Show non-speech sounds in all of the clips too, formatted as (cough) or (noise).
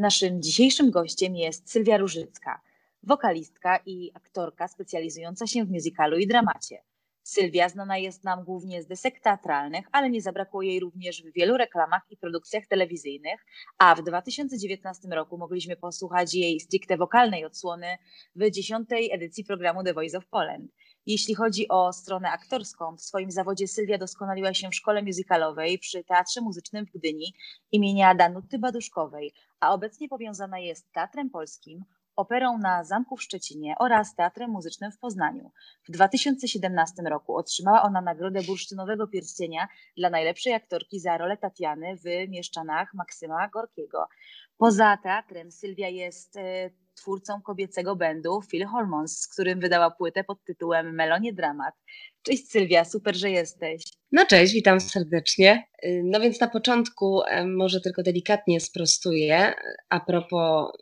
Naszym dzisiejszym gościem jest Sylwia Różycka, wokalistka i aktorka specjalizująca się w musicalu i dramacie. Sylwia znana jest nam głównie z desek teatralnych, ale nie zabrakło jej również w wielu reklamach i produkcjach telewizyjnych, a w 2019 roku mogliśmy posłuchać jej stricte wokalnej odsłony w dziesiątej edycji programu The Voice of Poland. Jeśli chodzi o stronę aktorską, w swoim zawodzie Sylwia doskonaliła się w szkole musicalowej przy Teatrze Muzycznym w Gdyni imienia Danuty Baduszkowej, a obecnie powiązana jest Teatrem Polskim, Operą na Zamku w Szczecinie oraz Teatrem Muzycznym w Poznaniu. W 2017 roku otrzymała ona nagrodę Bursztynowego Pierścienia dla najlepszej aktorki za rolę Tatiany w Mieszczanach Maksyma Gorkiego. Poza teatrem Sylwia jest e, twórcą kobiecego bandu Phil Hormones, z którym wydała płytę pod tytułem Melonie Dramat. Cześć Sylwia, super, że jesteś. No cześć, witam serdecznie. Y, no więc na początku może tylko delikatnie sprostuję a propos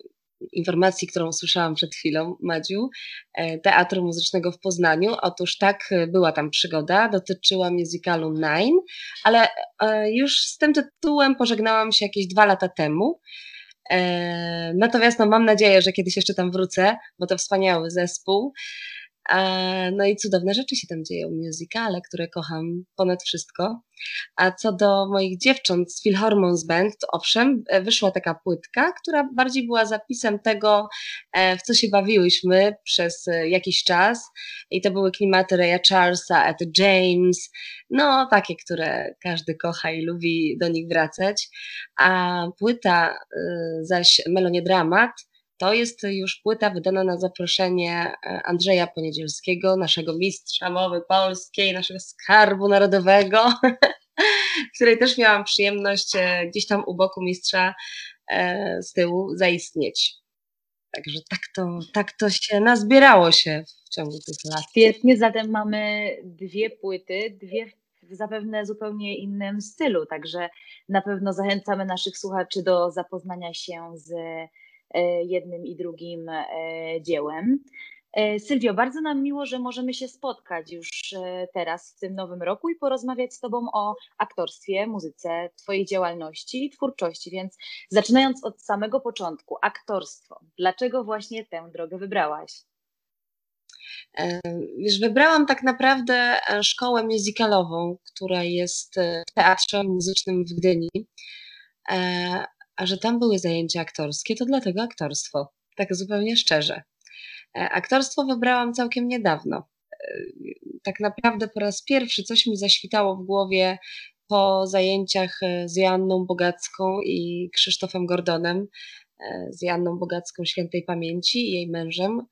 informacji, którą usłyszałam przed chwilą, Madziu, e, Teatru Muzycznego w Poznaniu. Otóż tak, e, była tam przygoda, dotyczyła musicalu Nine, ale e, już z tym tytułem pożegnałam się jakieś dwa lata temu. Natomiast no, mam nadzieję, że kiedyś jeszcze tam wrócę, bo to wspaniały zespół. No i cudowne rzeczy się tam dzieją, musicale, które kocham ponad wszystko. A co do moich dziewcząt z Philharmons Band, to owszem, e, wyszła taka płytka, która bardziej była zapisem tego, e, w co się bawiłyśmy przez e, jakiś czas. I to były klimaty Raya Charlesa, Etta James, no takie, które każdy kocha i lubi do nich wracać. A płyta zaś Melonie Dramat, to jest już płyta wydana na zaproszenie e, Andrzeja Poniedzielskiego, naszego mistrza mowy polskiej, naszego skarbu narodowego, (laughs) której też miałam przyjemność e, gdzieś tam u boku mistrza e, z tyłu zaistnieć. Także tak to, tak to się nazbierało się w ciągu tych lat. Świetnie, zatem mamy dwie płyty, dwie w zapewne zupełnie innym stylu, także na pewno zachęcamy naszych słuchaczy do zapoznania się z jednym i drugim e, dziełem. E, Sylwio, bardzo nam miło, że możemy się spotkać już teraz w tym nowym roku i porozmawiać z Tobą o aktorstwie, muzyce, Twojej działalności i twórczości. Więc zaczynając od samego początku, aktorstwo. Dlaczego właśnie tę drogę wybrałaś? Wiesz, wybrałam tak naprawdę szkołę musicalową, która jest w Teatrze Muzycznym w Gdyni a że tam były zajęcia aktorskie, to dlatego aktorstwo. Tak zupełnie szczerze. E, aktorstwo wybrałam całkiem niedawno. E, tak naprawdę po raz pierwszy coś mi zaświtało w głowie po zajęciach e, z Joanną Bogacką i Krzysztofem Gordonem, z Joanną Bogacką świętej pamięci i jej mężem,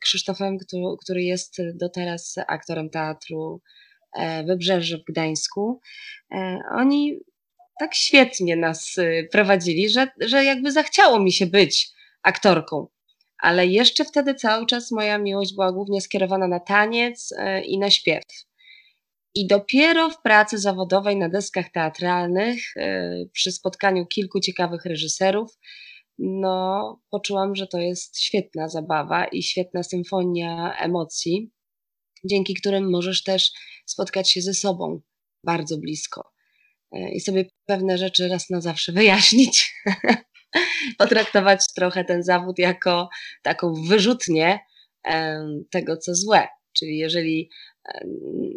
Krzysztofem, który, jest do teraz aktorem teatru Wybrzeże w Gdańsku. Oni tak świetnie nas y, prowadzili, że, że jakby zachciało mi się być aktorką. Ale jeszcze wtedy cały czas moja miłość była głównie skierowana na taniec y, i na śpiew. I dopiero w pracy zawodowej na deskach teatralnych, y, przy spotkaniu kilku ciekawych reżyserów, no, poczułam, że to jest świetna zabawa i świetna symfonia emocji, dzięki którym możesz też spotkać się ze sobą bardzo blisko. E, i sobie pewne rzeczy raz na zawsze wyjaśnić. (laughs) Potraktować trochę ten zawód jako taką wyrzutnię tego, co złe. Czyli jeżeli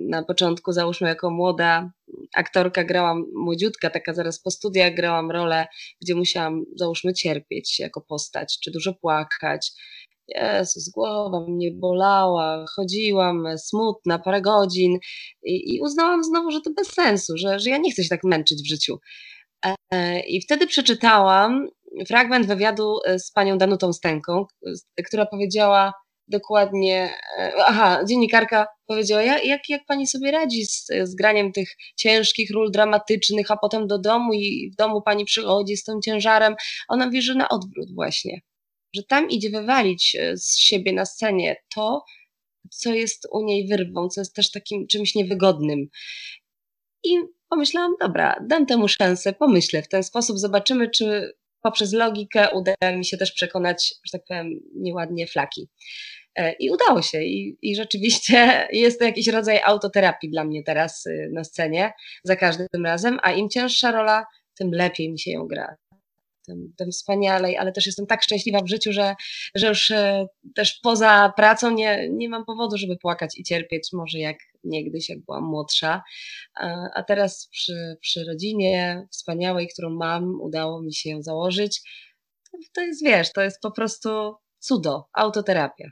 na początku, załóżmy, jako młoda aktorka grałam, młodziutka, taka zaraz po studiach grałam rolę, gdzie musiałam, załóżmy, cierpieć jako postać, czy dużo płakać, Jezus, głowa mnie bolała, chodziłam smutna parę godzin i, i uznałam znowu, że to bez sensu, że, że ja nie chcę się tak męczyć w życiu. E, I wtedy przeczytałam fragment wywiadu e, z panią Danutą Stęką, która powiedziała dokładnie, e, aha, dziennikarka powiedziała, jak, jak pani sobie radzi z, z graniem tych ciężkich ról dramatycznych, a potem do domu i w domu pani przychodzi z tym ciężarem. Ona mówi, że na odwrót właśnie że tam idzie wywalić e, z siebie na scenie to, co jest u niej wyrwą, co jest też takim czymś niewygodnym. I pomyślałam, dobra, dam temu szansę, pomyślę w ten sposób, zobaczymy, czy poprzez logikę uda mi się też przekonać, że tak powiem, nieładnie flaki. E, I udało się. I, I rzeczywiście (laughs) jest to jakiś rodzaj autoterapii dla mnie teraz y, na scenie za każdym razem, a im cięższa rola, tym lepiej mi się ją gra tym, tym wspanialej, ale też jestem tak szczęśliwa w życiu, że, że już e, też poza pracą nie, nie mam powodu, żeby płakać i cierpieć, może jak niegdyś, jak byłam młodsza. A, a teraz przy, przy rodzinie wspaniałej, którą mam, udało mi się ją założyć. To jest, wiesz, to jest po prostu cudo, autoterapia,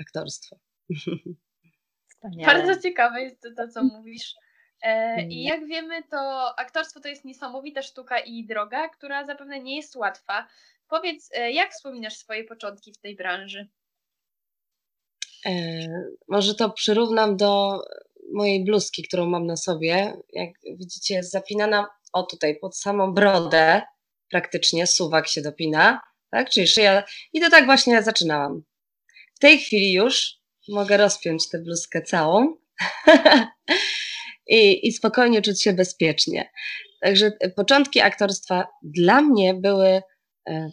aktorstwo. (laughs) Wspaniale. Bardzo ciekawe jest to, to co mówisz. E, I jak wiemy, to aktorstwo to jest niesamowita sztuka i droga, która zapewne nie jest łatwa. Powiedz, e, jak wspominasz swoje początki w tej branży? E, może to przyrównam do mojej bluzki, którą mam na sobie. Jak widzicie, jest zapinana o tutaj pod samą brodę, praktycznie suwak się dopina, tak? Czyli szyja. I to tak właśnie zaczynałam. W tej chwili już mogę rozpiąć tę bluzkę całą. (laughs) i, i spokojnie czuć się bezpiecznie. Także początki aktorstwa dla mnie były e,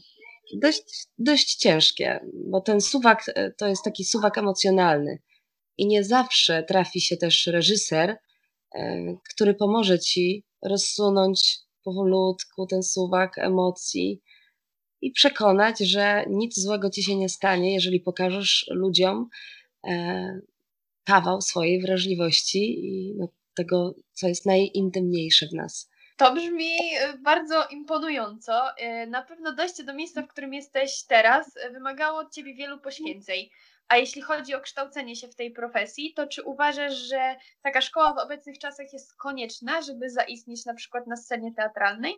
dość, dość ciężkie, bo ten suwak e, to jest taki suwak emocjonalny i nie zawsze trafi się też reżyser, e, który pomoże ci rozsunąć powolutku ten suwak emocji i przekonać, że nic złego ci się nie stanie, jeżeli pokażesz ludziom kawał swojej wrażliwości i no, tego, co jest najintymniejsze w nas. To brzmi e, bardzo imponująco. E, na pewno dojście do miejsca, w którym jesteś teraz, e, wymagało od ciebie wielu poświęceń. A jeśli chodzi o kształcenie się w tej profesji, to czy uważasz, że taka szkoła w obecnych czasach jest konieczna, żeby zaistnieć na przykład na scenie teatralnej?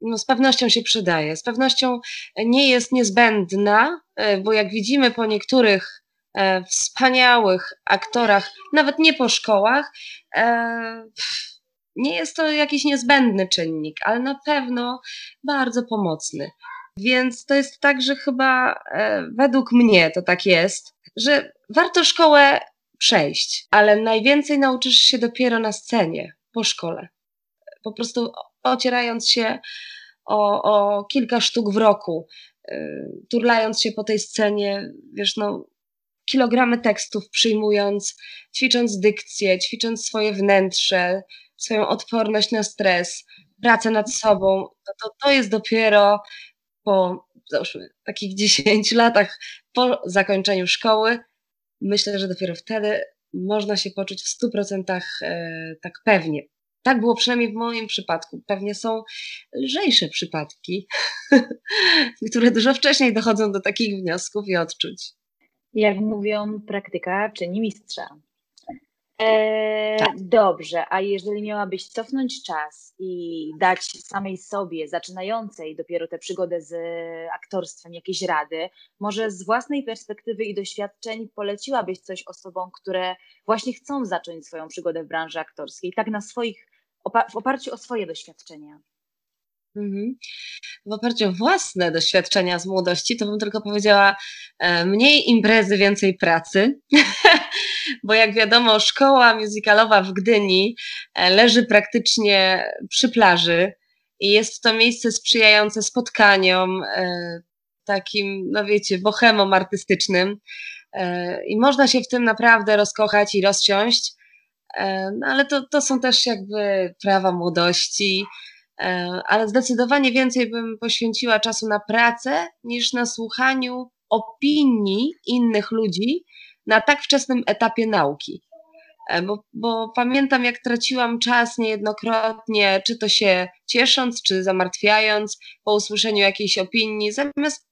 No, z pewnością się przydaje. Z pewnością nie jest niezbędna, bo jak widzimy po niektórych wspaniałych aktorach, nawet nie po szkołach, e, nie jest to jakiś niezbędny czynnik, ale na pewno bardzo pomocny. Więc to jest tak, że chyba e, według mnie to tak jest, że warto szkołę przejść, ale najwięcej nauczysz się dopiero na scenie, po szkole. Po prostu ocierając się o, o kilka sztuk w roku, e, turlając się po tej scenie, wiesz, no, kilogramy tekstów przyjmując, ćwicząc dykcję, ćwicząc swoje wnętrze, swoją odporność na stres, pracę nad sobą, to, to, to jest dopiero po załóżmy, takich (laughs) 10 latach po zakończeniu szkoły, myślę, że dopiero wtedy można się poczuć w 100% e, tak pewnie. Tak było przynajmniej w moim przypadku. Pewnie są lżejsze przypadki, (laughs) które dużo wcześniej dochodzą do takich wniosków i odczuć. Jak mówią, praktyka czyni mistrza. E, tak. Dobrze, a jeżeli miałabyś cofnąć czas i dać samej sobie, zaczynającej dopiero tę przygodę z aktorstwem, jakieś rady, może z własnej perspektywy i doświadczeń poleciłabyś coś osobom, które właśnie chcą zacząć swoją przygodę w branży aktorskiej, tak na swoich, w oparciu o swoje doświadczenia? Mhm. W oparciu o własne doświadczenia z młodości, to bym tylko powiedziała e, mniej imprezy, więcej pracy, (laughs) bo jak wiadomo, szkoła musicalowa w Gdyni e, leży praktycznie przy plaży i jest to miejsce sprzyjające spotkaniom, e, takim, no wiecie, bohemom artystycznym. I można się w tym naprawdę rozkochać i rozsiąść, no ale to, to są też jakby prawa młodości, ale zdecydowanie więcej bym poświęciła czasu na pracę niż na słuchaniu opinii innych ludzi na tak wczesnym etapie nauki. E, bo, bo, pamiętam, jak traciłam czas niejednokrotnie, czy to się ciesząc, czy zamartwiając po usłyszeniu jakiejś opinii, zamiast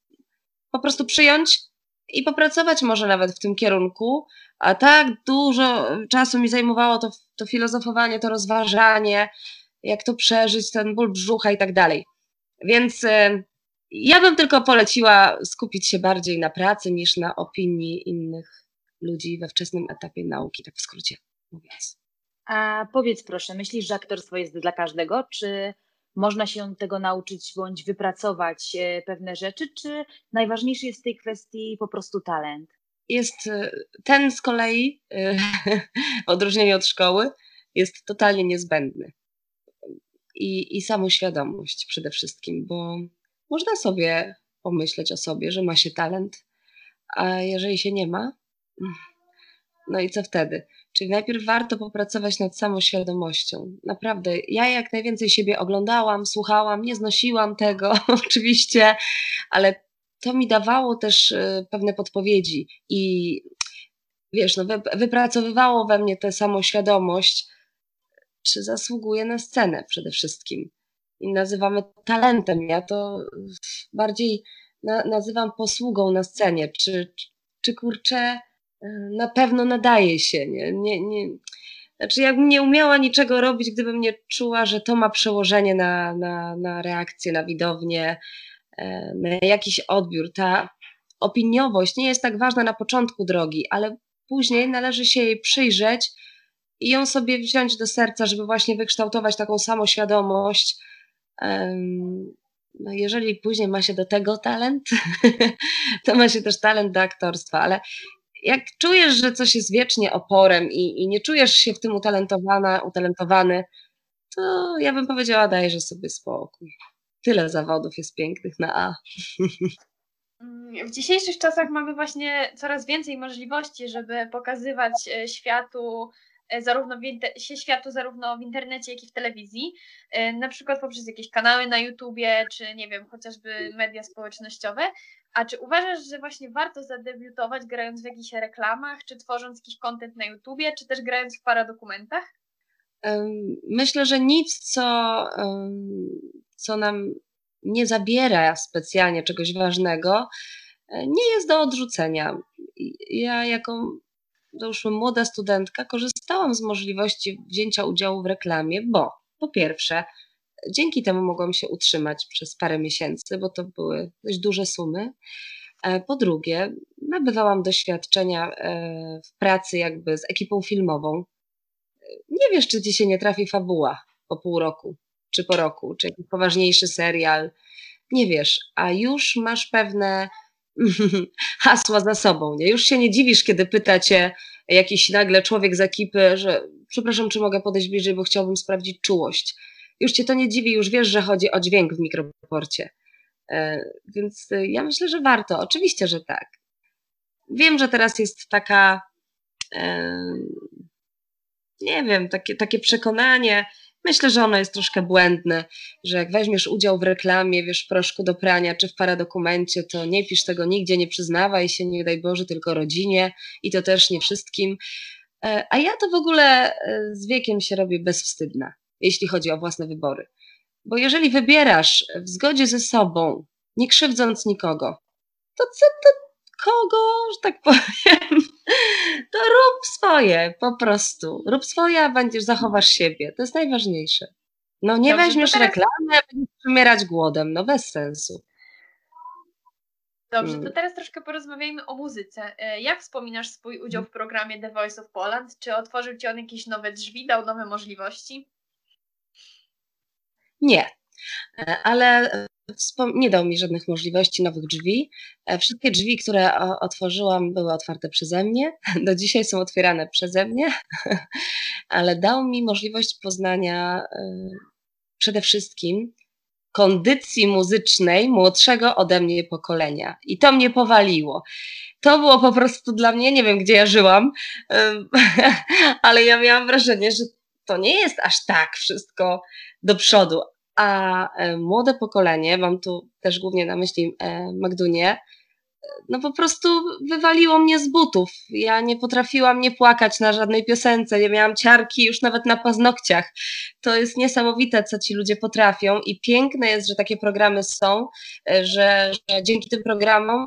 po prostu przyjąć i popracować może nawet w tym kierunku. A tak dużo czasu mi zajmowało to, to filozofowanie, to rozważanie, jak to przeżyć, ten ból brzucha i tak dalej. Więc e, ja bym tylko poleciła skupić się bardziej na pracy niż na opinii innych ludzi we wczesnym etapie nauki, tak w skrócie mówiąc. A powiedz proszę, myślisz, że aktorstwo jest dla każdego, czy można się tego nauczyć bądź wypracować e, pewne rzeczy, czy najważniejszy jest w tej kwestii po prostu talent? Jest e, ten z kolei, (laughs) w odróżnieniu od szkoły, jest totalnie niezbędny i, i samoświadomość przede wszystkim, bo można sobie pomyśleć o sobie, że ma się talent, a jeżeli się nie ma, no i co wtedy? Czyli najpierw warto popracować nad samoświadomością. Naprawdę, ja jak najwięcej siebie oglądałam, słuchałam, nie znosiłam tego (laughs) oczywiście, ale to mi dawało też y, pewne podpowiedzi i wiesz, no, wypracowywało we mnie tę samoświadomość, czy zasługuje na scenę przede wszystkim. I nazywamy talentem. Ja to bardziej na, nazywam posługą na scenie. Czy, czy, kurczę, y, na pewno nadaje się. Nie, nie, nie. Znaczy, jakbym nie umiała niczego robić, gdybym nie czuła, że to ma przełożenie na, na, na reakcję, na widownię, e, na jakiś odbiór. Ta opiniowość nie jest tak ważna na początku drogi, ale później należy się jej przyjrzeć i ją sobie wziąć do serca, żeby właśnie wykształtować taką samoświadomość. No jeżeli później ma się do tego talent, (laughs) to ma się też talent do aktorstwa, ale jak czujesz, że coś jest wiecznie oporem i, i nie czujesz się w tym utalentowana, utalentowany, to ja bym powiedziała, dajże sobie spokój. Tyle zawodów jest pięknych na A. W dzisiejszych czasach mamy właśnie coraz więcej możliwości, żeby pokazywać e, światu zarówno w się światu zarówno w internecie, jak i w telewizji, e, na przykład poprzez jakieś kanały na YouTubie, czy nie wiem, chociażby media społecznościowe. A czy uważasz, że właśnie warto zadebiutować grając w jakichś reklamach, czy tworząc jakiś content na YouTubie, czy też grając w paradokumentach? Myślę, że nic, co, co nam nie zabiera specjalnie czegoś ważnego, e, nie jest do odrzucenia. Ja jako załóżmy młoda studentka korzystałam z możliwości wzięcia udziału w reklamie, bo po pierwsze, dzięki temu mogłam się utrzymać przez parę miesięcy, bo to były dość duże sumy. E, po drugie, nabywałam doświadczenia e, w pracy jakby z ekipą filmową. Nie wiesz, czy ci się nie trafi fabuła po pół roku czy po roku, czy jakiś poważniejszy serial. Nie wiesz, a już masz pewne (laughs) hasła za sobą. Nie? Już się nie dziwisz, kiedy pyta cię jakiś nagle człowiek z ekipy, że przepraszam, czy mogę podejść bliżej, bo chciałbym sprawdzić czułość. Już cię to nie dziwi, już wiesz, że chodzi o dźwięk w mikroporcie. E, więc e, ja myślę, że warto. Oczywiście, że tak. Wiem, że teraz jest taka, e, nie wiem, takie, takie przekonanie, Myślę, że ono jest troszkę błędne, że jak weźmiesz udział w reklamie, wiesz, w proszku do prania czy w paradokumencie, to nie pisz tego nigdzie, nie przyznawaj się, nie daj Boże, tylko rodzinie i to też nie wszystkim. E, a ja to w ogóle e, z wiekiem się robię bezwstydna, jeśli chodzi o własne wybory. Bo jeżeli wybierasz w zgodzie ze sobą, nie krzywdząc nikogo, to co to kogo, że tak powiem, to rób swoje po prostu. Rób swoje, a będziesz, zachowasz siebie. To jest najważniejsze. No nie Dobrze, weźmiesz teraz... reklamy, a będziesz przymierać głodem. No bez sensu. Dobrze, to hmm. teraz troszkę porozmawiajmy o muzyce. E, jak wspominasz swój udział w programie The Voice of Poland? Czy otworzył Ci on jakieś nowe drzwi, dał nowe możliwości? Nie, ale nie dał mi żadnych możliwości, nowych drzwi. E, wszystkie drzwi, które otworzyłam, były otwarte przeze mnie. (laughs) Do dzisiaj są otwierane przeze mnie, (laughs) ale dał mi możliwość poznania e, przede wszystkim kondycji muzycznej młodszego ode mnie pokolenia. I to mnie powaliło. To było po prostu dla mnie, nie wiem gdzie ja żyłam, (laughs) ale ja miałam wrażenie, że to nie jest aż tak wszystko do przodu a e, młode pokolenie, mam tu też głównie na myśli e, Magdunię, no po prostu wywaliło mnie z butów. Ja nie potrafiłam nie płakać na żadnej piosence, nie miałam ciarki już nawet na paznokciach. To jest niesamowite, co ci ludzie potrafią i piękne jest, że takie programy są, e, że, że dzięki tym programom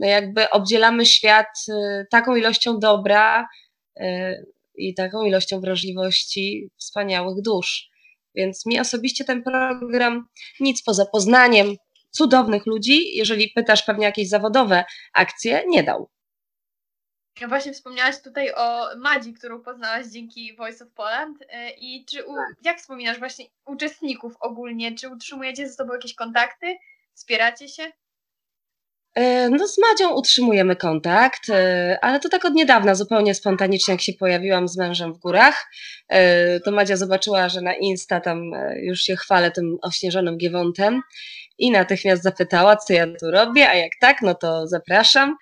no jakby obdzielamy świat taką ilością dobra i taką ilością wrażliwości wspaniałych dusz. Więc mi osobiście ten program nic poza poznaniem cudownych ludzi, jeżeli pytasz pewnie jakieś zawodowe akcje, nie dał. Ja właśnie wspomniałaś tutaj o Madzi, którą poznałaś dzięki Voice of Poland. E, I czy u, jak wspominasz właśnie uczestników ogólnie? Czy utrzymujecie ze sobą jakieś kontakty? Wspieracie się? E, no z Madzią utrzymujemy kontakt, e, ale to tak od niedawna, zupełnie spontanicznie, jak się pojawiłam z mężem w górach, e, to Madzia zobaczyła, że na Insta tam już się chwalę tym ośnieżonym giewontem i natychmiast zapytała, co ja tu robię, a jak tak, no to zapraszam.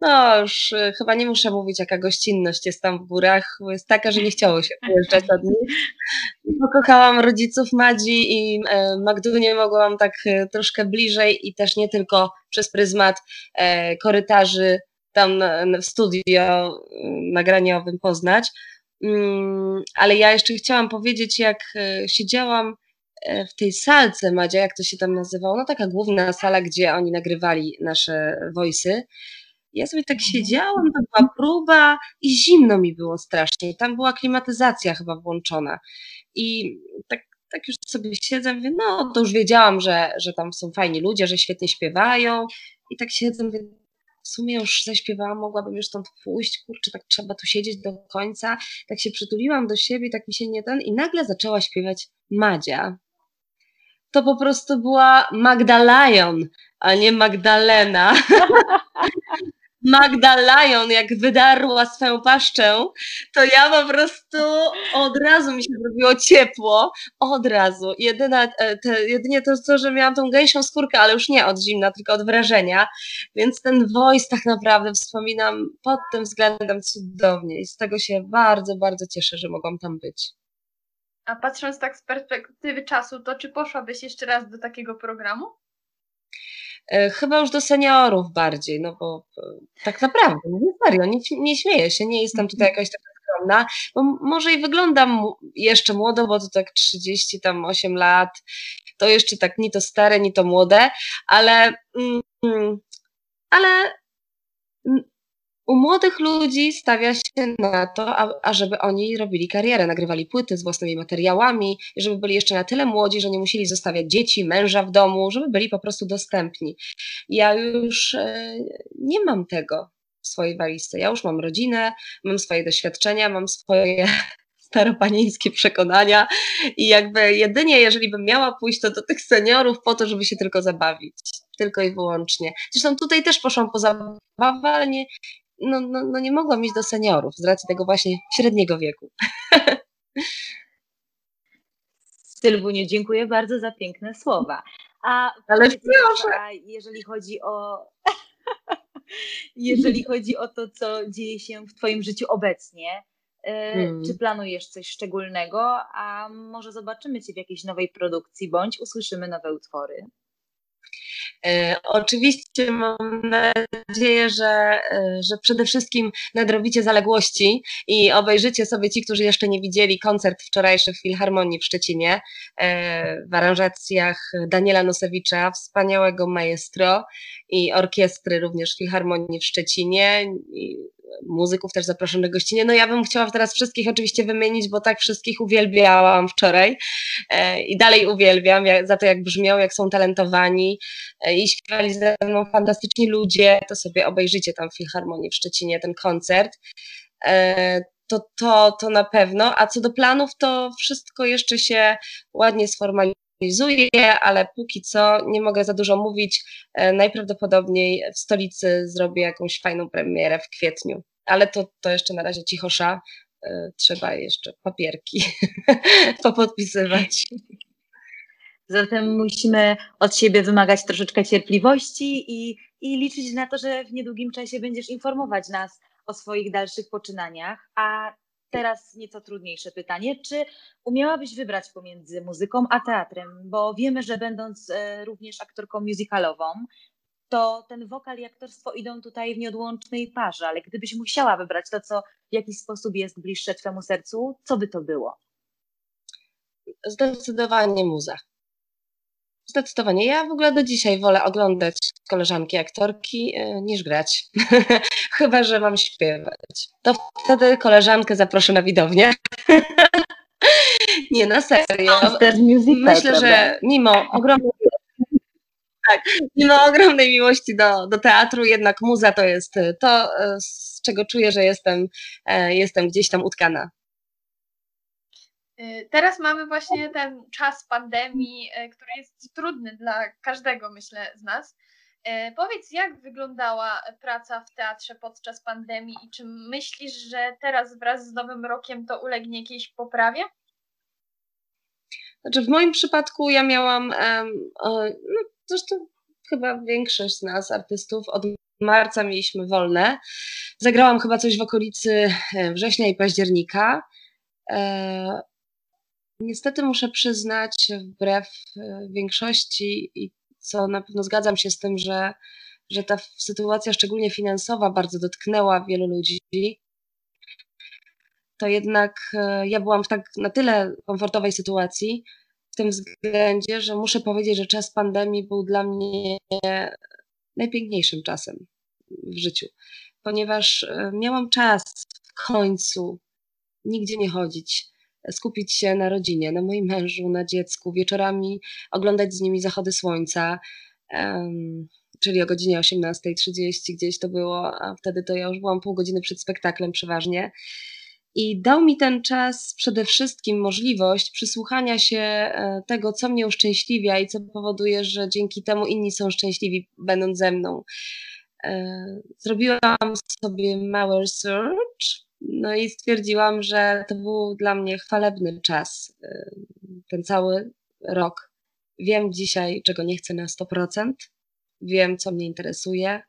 No już y, chyba nie muszę mówić, jaka gościnność jest tam w górach, bo jest taka, że nie chciało się wyjeżdżać od nich. Pokochałam rodziców Madzi i e, Magdunie mogłam tak e, troszkę bliżej i też nie tylko przez pryzmat e, korytarzy tam w studio nagraniowym poznać. Mm, ale ja jeszcze chciałam powiedzieć, jak siedziałam w tej salce, Madzia, jak to się tam nazywało, no taka główna sala, gdzie oni nagrywali nasze voice'y. Ja sobie tak mhm. siedziałam, to była próba i zimno mi było strasznie. Tam była klimatyzacja chyba włączona. I tak, tak już sobie siedzę, mówię, no to już wiedziałam, że, że tam są fajni ludzie, że świetnie śpiewają. I tak siedzę, mówię, w sumie już zaśpiewałam, mogłabym już stąd pójść, kurczę, tak trzeba tu siedzieć do końca. Tak się przytuliłam do siebie, tak mi się nie ten i nagle zaczęła śpiewać Madzia. To po prostu była Magda Lion, a nie Magdalena. (laughs) Magda Lion, jak wydarła swoją paszczę, to ja po prostu od razu mi się zrobiło ciepło, od razu. Jedyna, e, te, jedynie to, to, że miałam tą gęsią skórkę, ale już nie od zimna, tylko od wrażenia, więc ten voice tak naprawdę wspominam pod tym względem cudownie i z tego się bardzo, bardzo cieszę, że mogłam tam być. A patrząc tak z perspektywy czasu, to czy poszłabyś jeszcze raz do takiego programu? E, chyba już do seniorów bardziej, no bo e, tak naprawdę, mówię serio, nie, nie śmieję się, nie jestem tutaj mhm. jakaś taka skromna, bo może i wyglądam jeszcze młodo, bo to tak 30 tam 8 lat, to jeszcze tak ni to stare, ni to młode, ale mm, ale u młodych ludzi stawia się na to, ażeby oni robili karierę, nagrywali płyty z własnymi materiałami, żeby byli jeszcze na tyle młodzi, że nie musieli zostawiać dzieci, męża w domu, żeby byli po prostu dostępni. Ja już e, nie mam tego w swojej walizce. Ja już mam rodzinę, mam swoje doświadczenia, mam swoje (laughs) staropanieńskie przekonania i jakby jedynie jeżeli bym miała pójść, to do tych seniorów po to, żeby się tylko zabawić. Tylko i wyłącznie. Zresztą tutaj też poszłam po zabawę, ale nie, no, no, no nie mogłam iść do seniorów z racji tego właśnie średniego wieku. (laughs) Sylwuniu, dziękuję bardzo za piękne słowa. A Ale proszę. A jeżeli chodzi o (laughs) jeżeli chodzi o to, co dzieje się w Twoim życiu obecnie, e, hmm. czy planujesz coś szczególnego, a może zobaczymy Cię w jakiejś nowej produkcji, bądź usłyszymy nowe utwory? E, oczywiście mam nadzieję, że, e, że przede wszystkim nadrobicie zaległości i obejrzycie sobie ci, którzy jeszcze nie widzieli koncert wczorajszy w Filharmonii w Szczecinie e, w aranżacjach Daniela Nosewicza, wspaniałego maestro i orkiestry również w Filharmonii w Szczecinie. Muzyków też zaproszonych gościnie. No ja bym chciała teraz wszystkich oczywiście wymienić, bo tak wszystkich uwielbiałam wczoraj e, i dalej uwielbiam za to, jak brzmią, jak są talentowani e, i śpiewali ze mną fantastyczni ludzie, to sobie obejrzycie tam w Filharmonii w Szczecinie ten koncert. E, to, to, to na pewno. A co do planów, to wszystko jeszcze się ładnie sformalizuje, ale póki co nie mogę za dużo mówić. Najprawdopodobniej w stolicy zrobię jakąś fajną premierę w kwietniu ale to, to jeszcze na razie cichosza. E, trzeba jeszcze papierki (laughs) popodpisywać. Zatem musimy od siebie wymagać troszeczkę cierpliwości i, i liczyć na to, że w niedługim czasie będziesz informować nas o swoich dalszych poczynaniach. A teraz nieco trudniejsze pytanie. Czy umiałabyś wybrać pomiędzy muzyką a teatrem? Bo wiemy, że będąc e, również aktorką musicalową, to ten wokal i aktorstwo idą tutaj w nieodłącznej parze, ale gdybyś musiała wybrać to, co w jakiś sposób jest bliższe Twemu sercu, co by to było? Zdecydowanie muza. Zdecydowanie. Ja w ogóle do dzisiaj wolę oglądać koleżanki aktorki e, niż grać. (laughs) Chyba, że mam śpiewać. To wtedy koleżankę zaproszę na widownię. (laughs) Nie, na serio. Myślę, że mimo ogromnej (laughs) tak, mimo ogromnej miłości do, do teatru, jednak muza to jest to, z czego czuję, że jestem, e, jestem gdzieś tam utkana. Y, teraz mamy właśnie ten czas pandemii, e, który jest trudny dla każdego, myślę, z nas. E, powiedz, jak wyglądała praca w teatrze podczas pandemii i czy myślisz, że teraz wraz z Nowym Rokiem to ulegnie jakiejś poprawie? Znaczy w moim przypadku ja miałam, no, zresztą chyba większość z nas, artystów, od marca mieliśmy wolne. Zagrałam chyba coś w okolicy e, września i października. E, niestety muszę przyznać, wbrew e, większości, i co na pewno zgadzam się z tym, że, że ta sytuacja, szczególnie finansowa, bardzo dotknęła wielu ludzi, to jednak ja byłam w tak na tyle komfortowej sytuacji, w tym względzie, że muszę powiedzieć, że czas pandemii był dla mnie najpiękniejszym czasem w życiu, ponieważ e, miałam czas w końcu nigdzie nie chodzić, skupić się na rodzinie, na moim mężu, na dziecku, wieczorami oglądać z nimi zachody słońca, um, czyli o godzinie 18.30 gdzieś to było, a wtedy to ja już byłam pół godziny przed spektaklem przeważnie. I dał mi ten czas przede wszystkim możliwość przysłuchania się e, tego, co mnie uszczęśliwia i co powoduje, że dzięki temu inni są szczęśliwi, będąc ze mną. E, zrobiłam sobie mały research, no i stwierdziłam, że to był dla mnie chwalebny czas, e, ten cały rok. Wiem dzisiaj, czego nie chcę na 100%, wiem, co mnie interesuje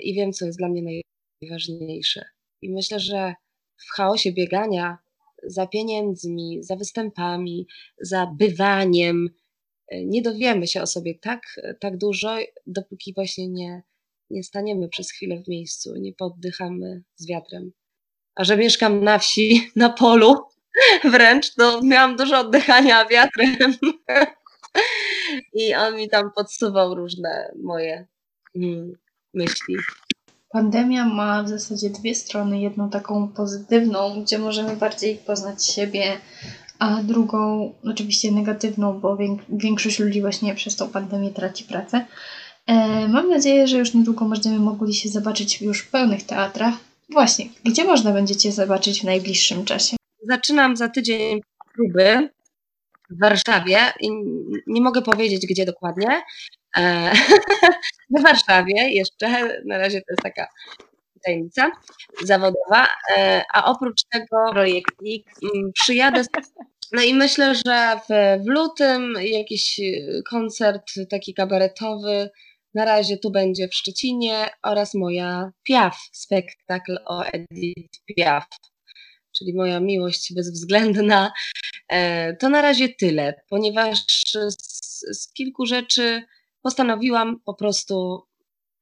i wiem, co jest dla mnie najważniejsze. I myślę, że w chaosie biegania za pieniędzmi, za występami, za bywaniem, e, nie dowiemy się o sobie tak, tak dużo, dopóki właśnie nie, nie staniemy przez chwilę w miejscu, nie poddychamy z wiatrem. A że mieszkam na wsi, (laughs) na polu wręcz, to miałam dużo oddychania wiatrem. (laughs) I on mi tam podsuwał różne moje mm, myśli. Pandemia ma w zasadzie dwie strony. Jedną taką pozytywną, gdzie możemy bardziej poznać siebie, a drugą oczywiście negatywną, bo większość ludzi właśnie przez tą pandemię traci pracę. E, mam nadzieję, że już niedługo będziemy mogli się zobaczyć już w pełnych teatrach. Właśnie, gdzie można będziecie zobaczyć w najbliższym czasie? Zaczynam za tydzień próby w Warszawie i nie mogę powiedzieć, gdzie dokładnie, E, (laughs) w Warszawie jeszcze, na razie to jest taka tajemnica zawodowa, e, a oprócz tego projekt mm, przyjadę, no i myślę, że w, w lutym jakiś koncert taki kabaretowy, na razie tu będzie w Szczecinie oraz moja Piaf, spektakl o Edith Piaf, czyli moja miłość bezwzględna. E, to na razie tyle, ponieważ z, z kilku rzeczy postanowiłam po prostu,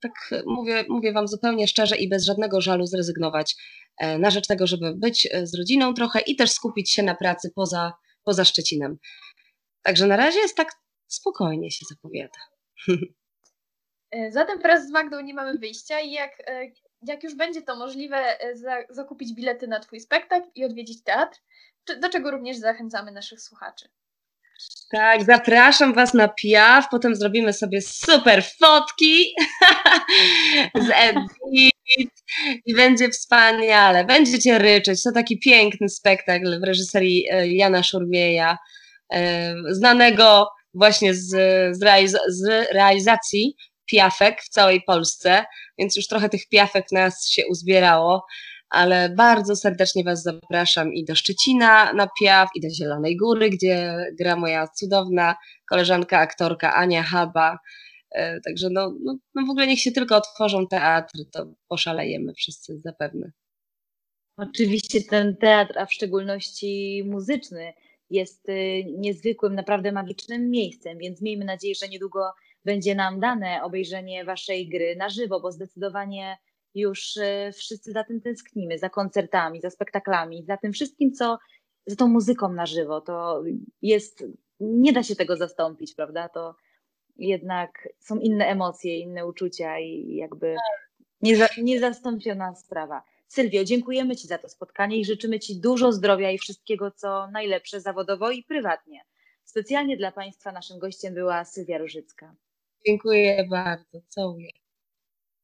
tak mówię, mówię Wam zupełnie szczerze i bez żadnego żalu zrezygnować e, na rzecz tego, żeby być e, z rodziną trochę i też skupić się na pracy poza, poza Szczecinem. Także na razie jest tak spokojnie się zapowiada. (laughs) E, zatem wraz z Magdą nie mamy wyjścia i jak, jak już będzie to możliwe, zakupić bilety na Twój spektakl i odwiedzić teatr, do czego również zachęcamy naszych słuchaczy. Tak, zapraszam Was na Piaf, potem zrobimy sobie super fotki z Edith i będzie wspaniale. Będziecie ryczeć. To taki piękny spektakl w reżyserii e, Jana Szurmieja, e, znanego właśnie z, z, realiz z realizacji piafek w całej Polsce, więc już trochę tych piafek nas się uzbierało ale bardzo serdecznie Was zapraszam i do Szczecina na Piaw, i do Zielonej Góry, gdzie gra moja cudowna koleżanka, aktorka Ania Haba. E, także no, no, no w ogóle niech się tylko otworzą teatry, to poszalejemy wszyscy zapewne. Oczywiście ten teatr, a w szczególności muzyczny, jest y, niezwykłym, naprawdę magicznym miejscem, więc miejmy nadzieję, że niedługo będzie nam dane obejrzenie Waszej gry na żywo, bo zdecydowanie już e, wszyscy za tym tęsknimy, za koncertami, za spektaklami, za tym wszystkim, co, za tą muzyką na żywo. To jest, nie da się tego zastąpić, prawda? To jednak są inne emocje, inne uczucia i jakby nieza, niezastąpiona sprawa. Sylwio, dziękujemy Ci za to spotkanie i życzymy Ci dużo zdrowia i wszystkiego, co najlepsze zawodowo i prywatnie. Specjalnie dla Państwa naszym gościem była Sylwia Różycka. Dziękuję bardzo. Całuję.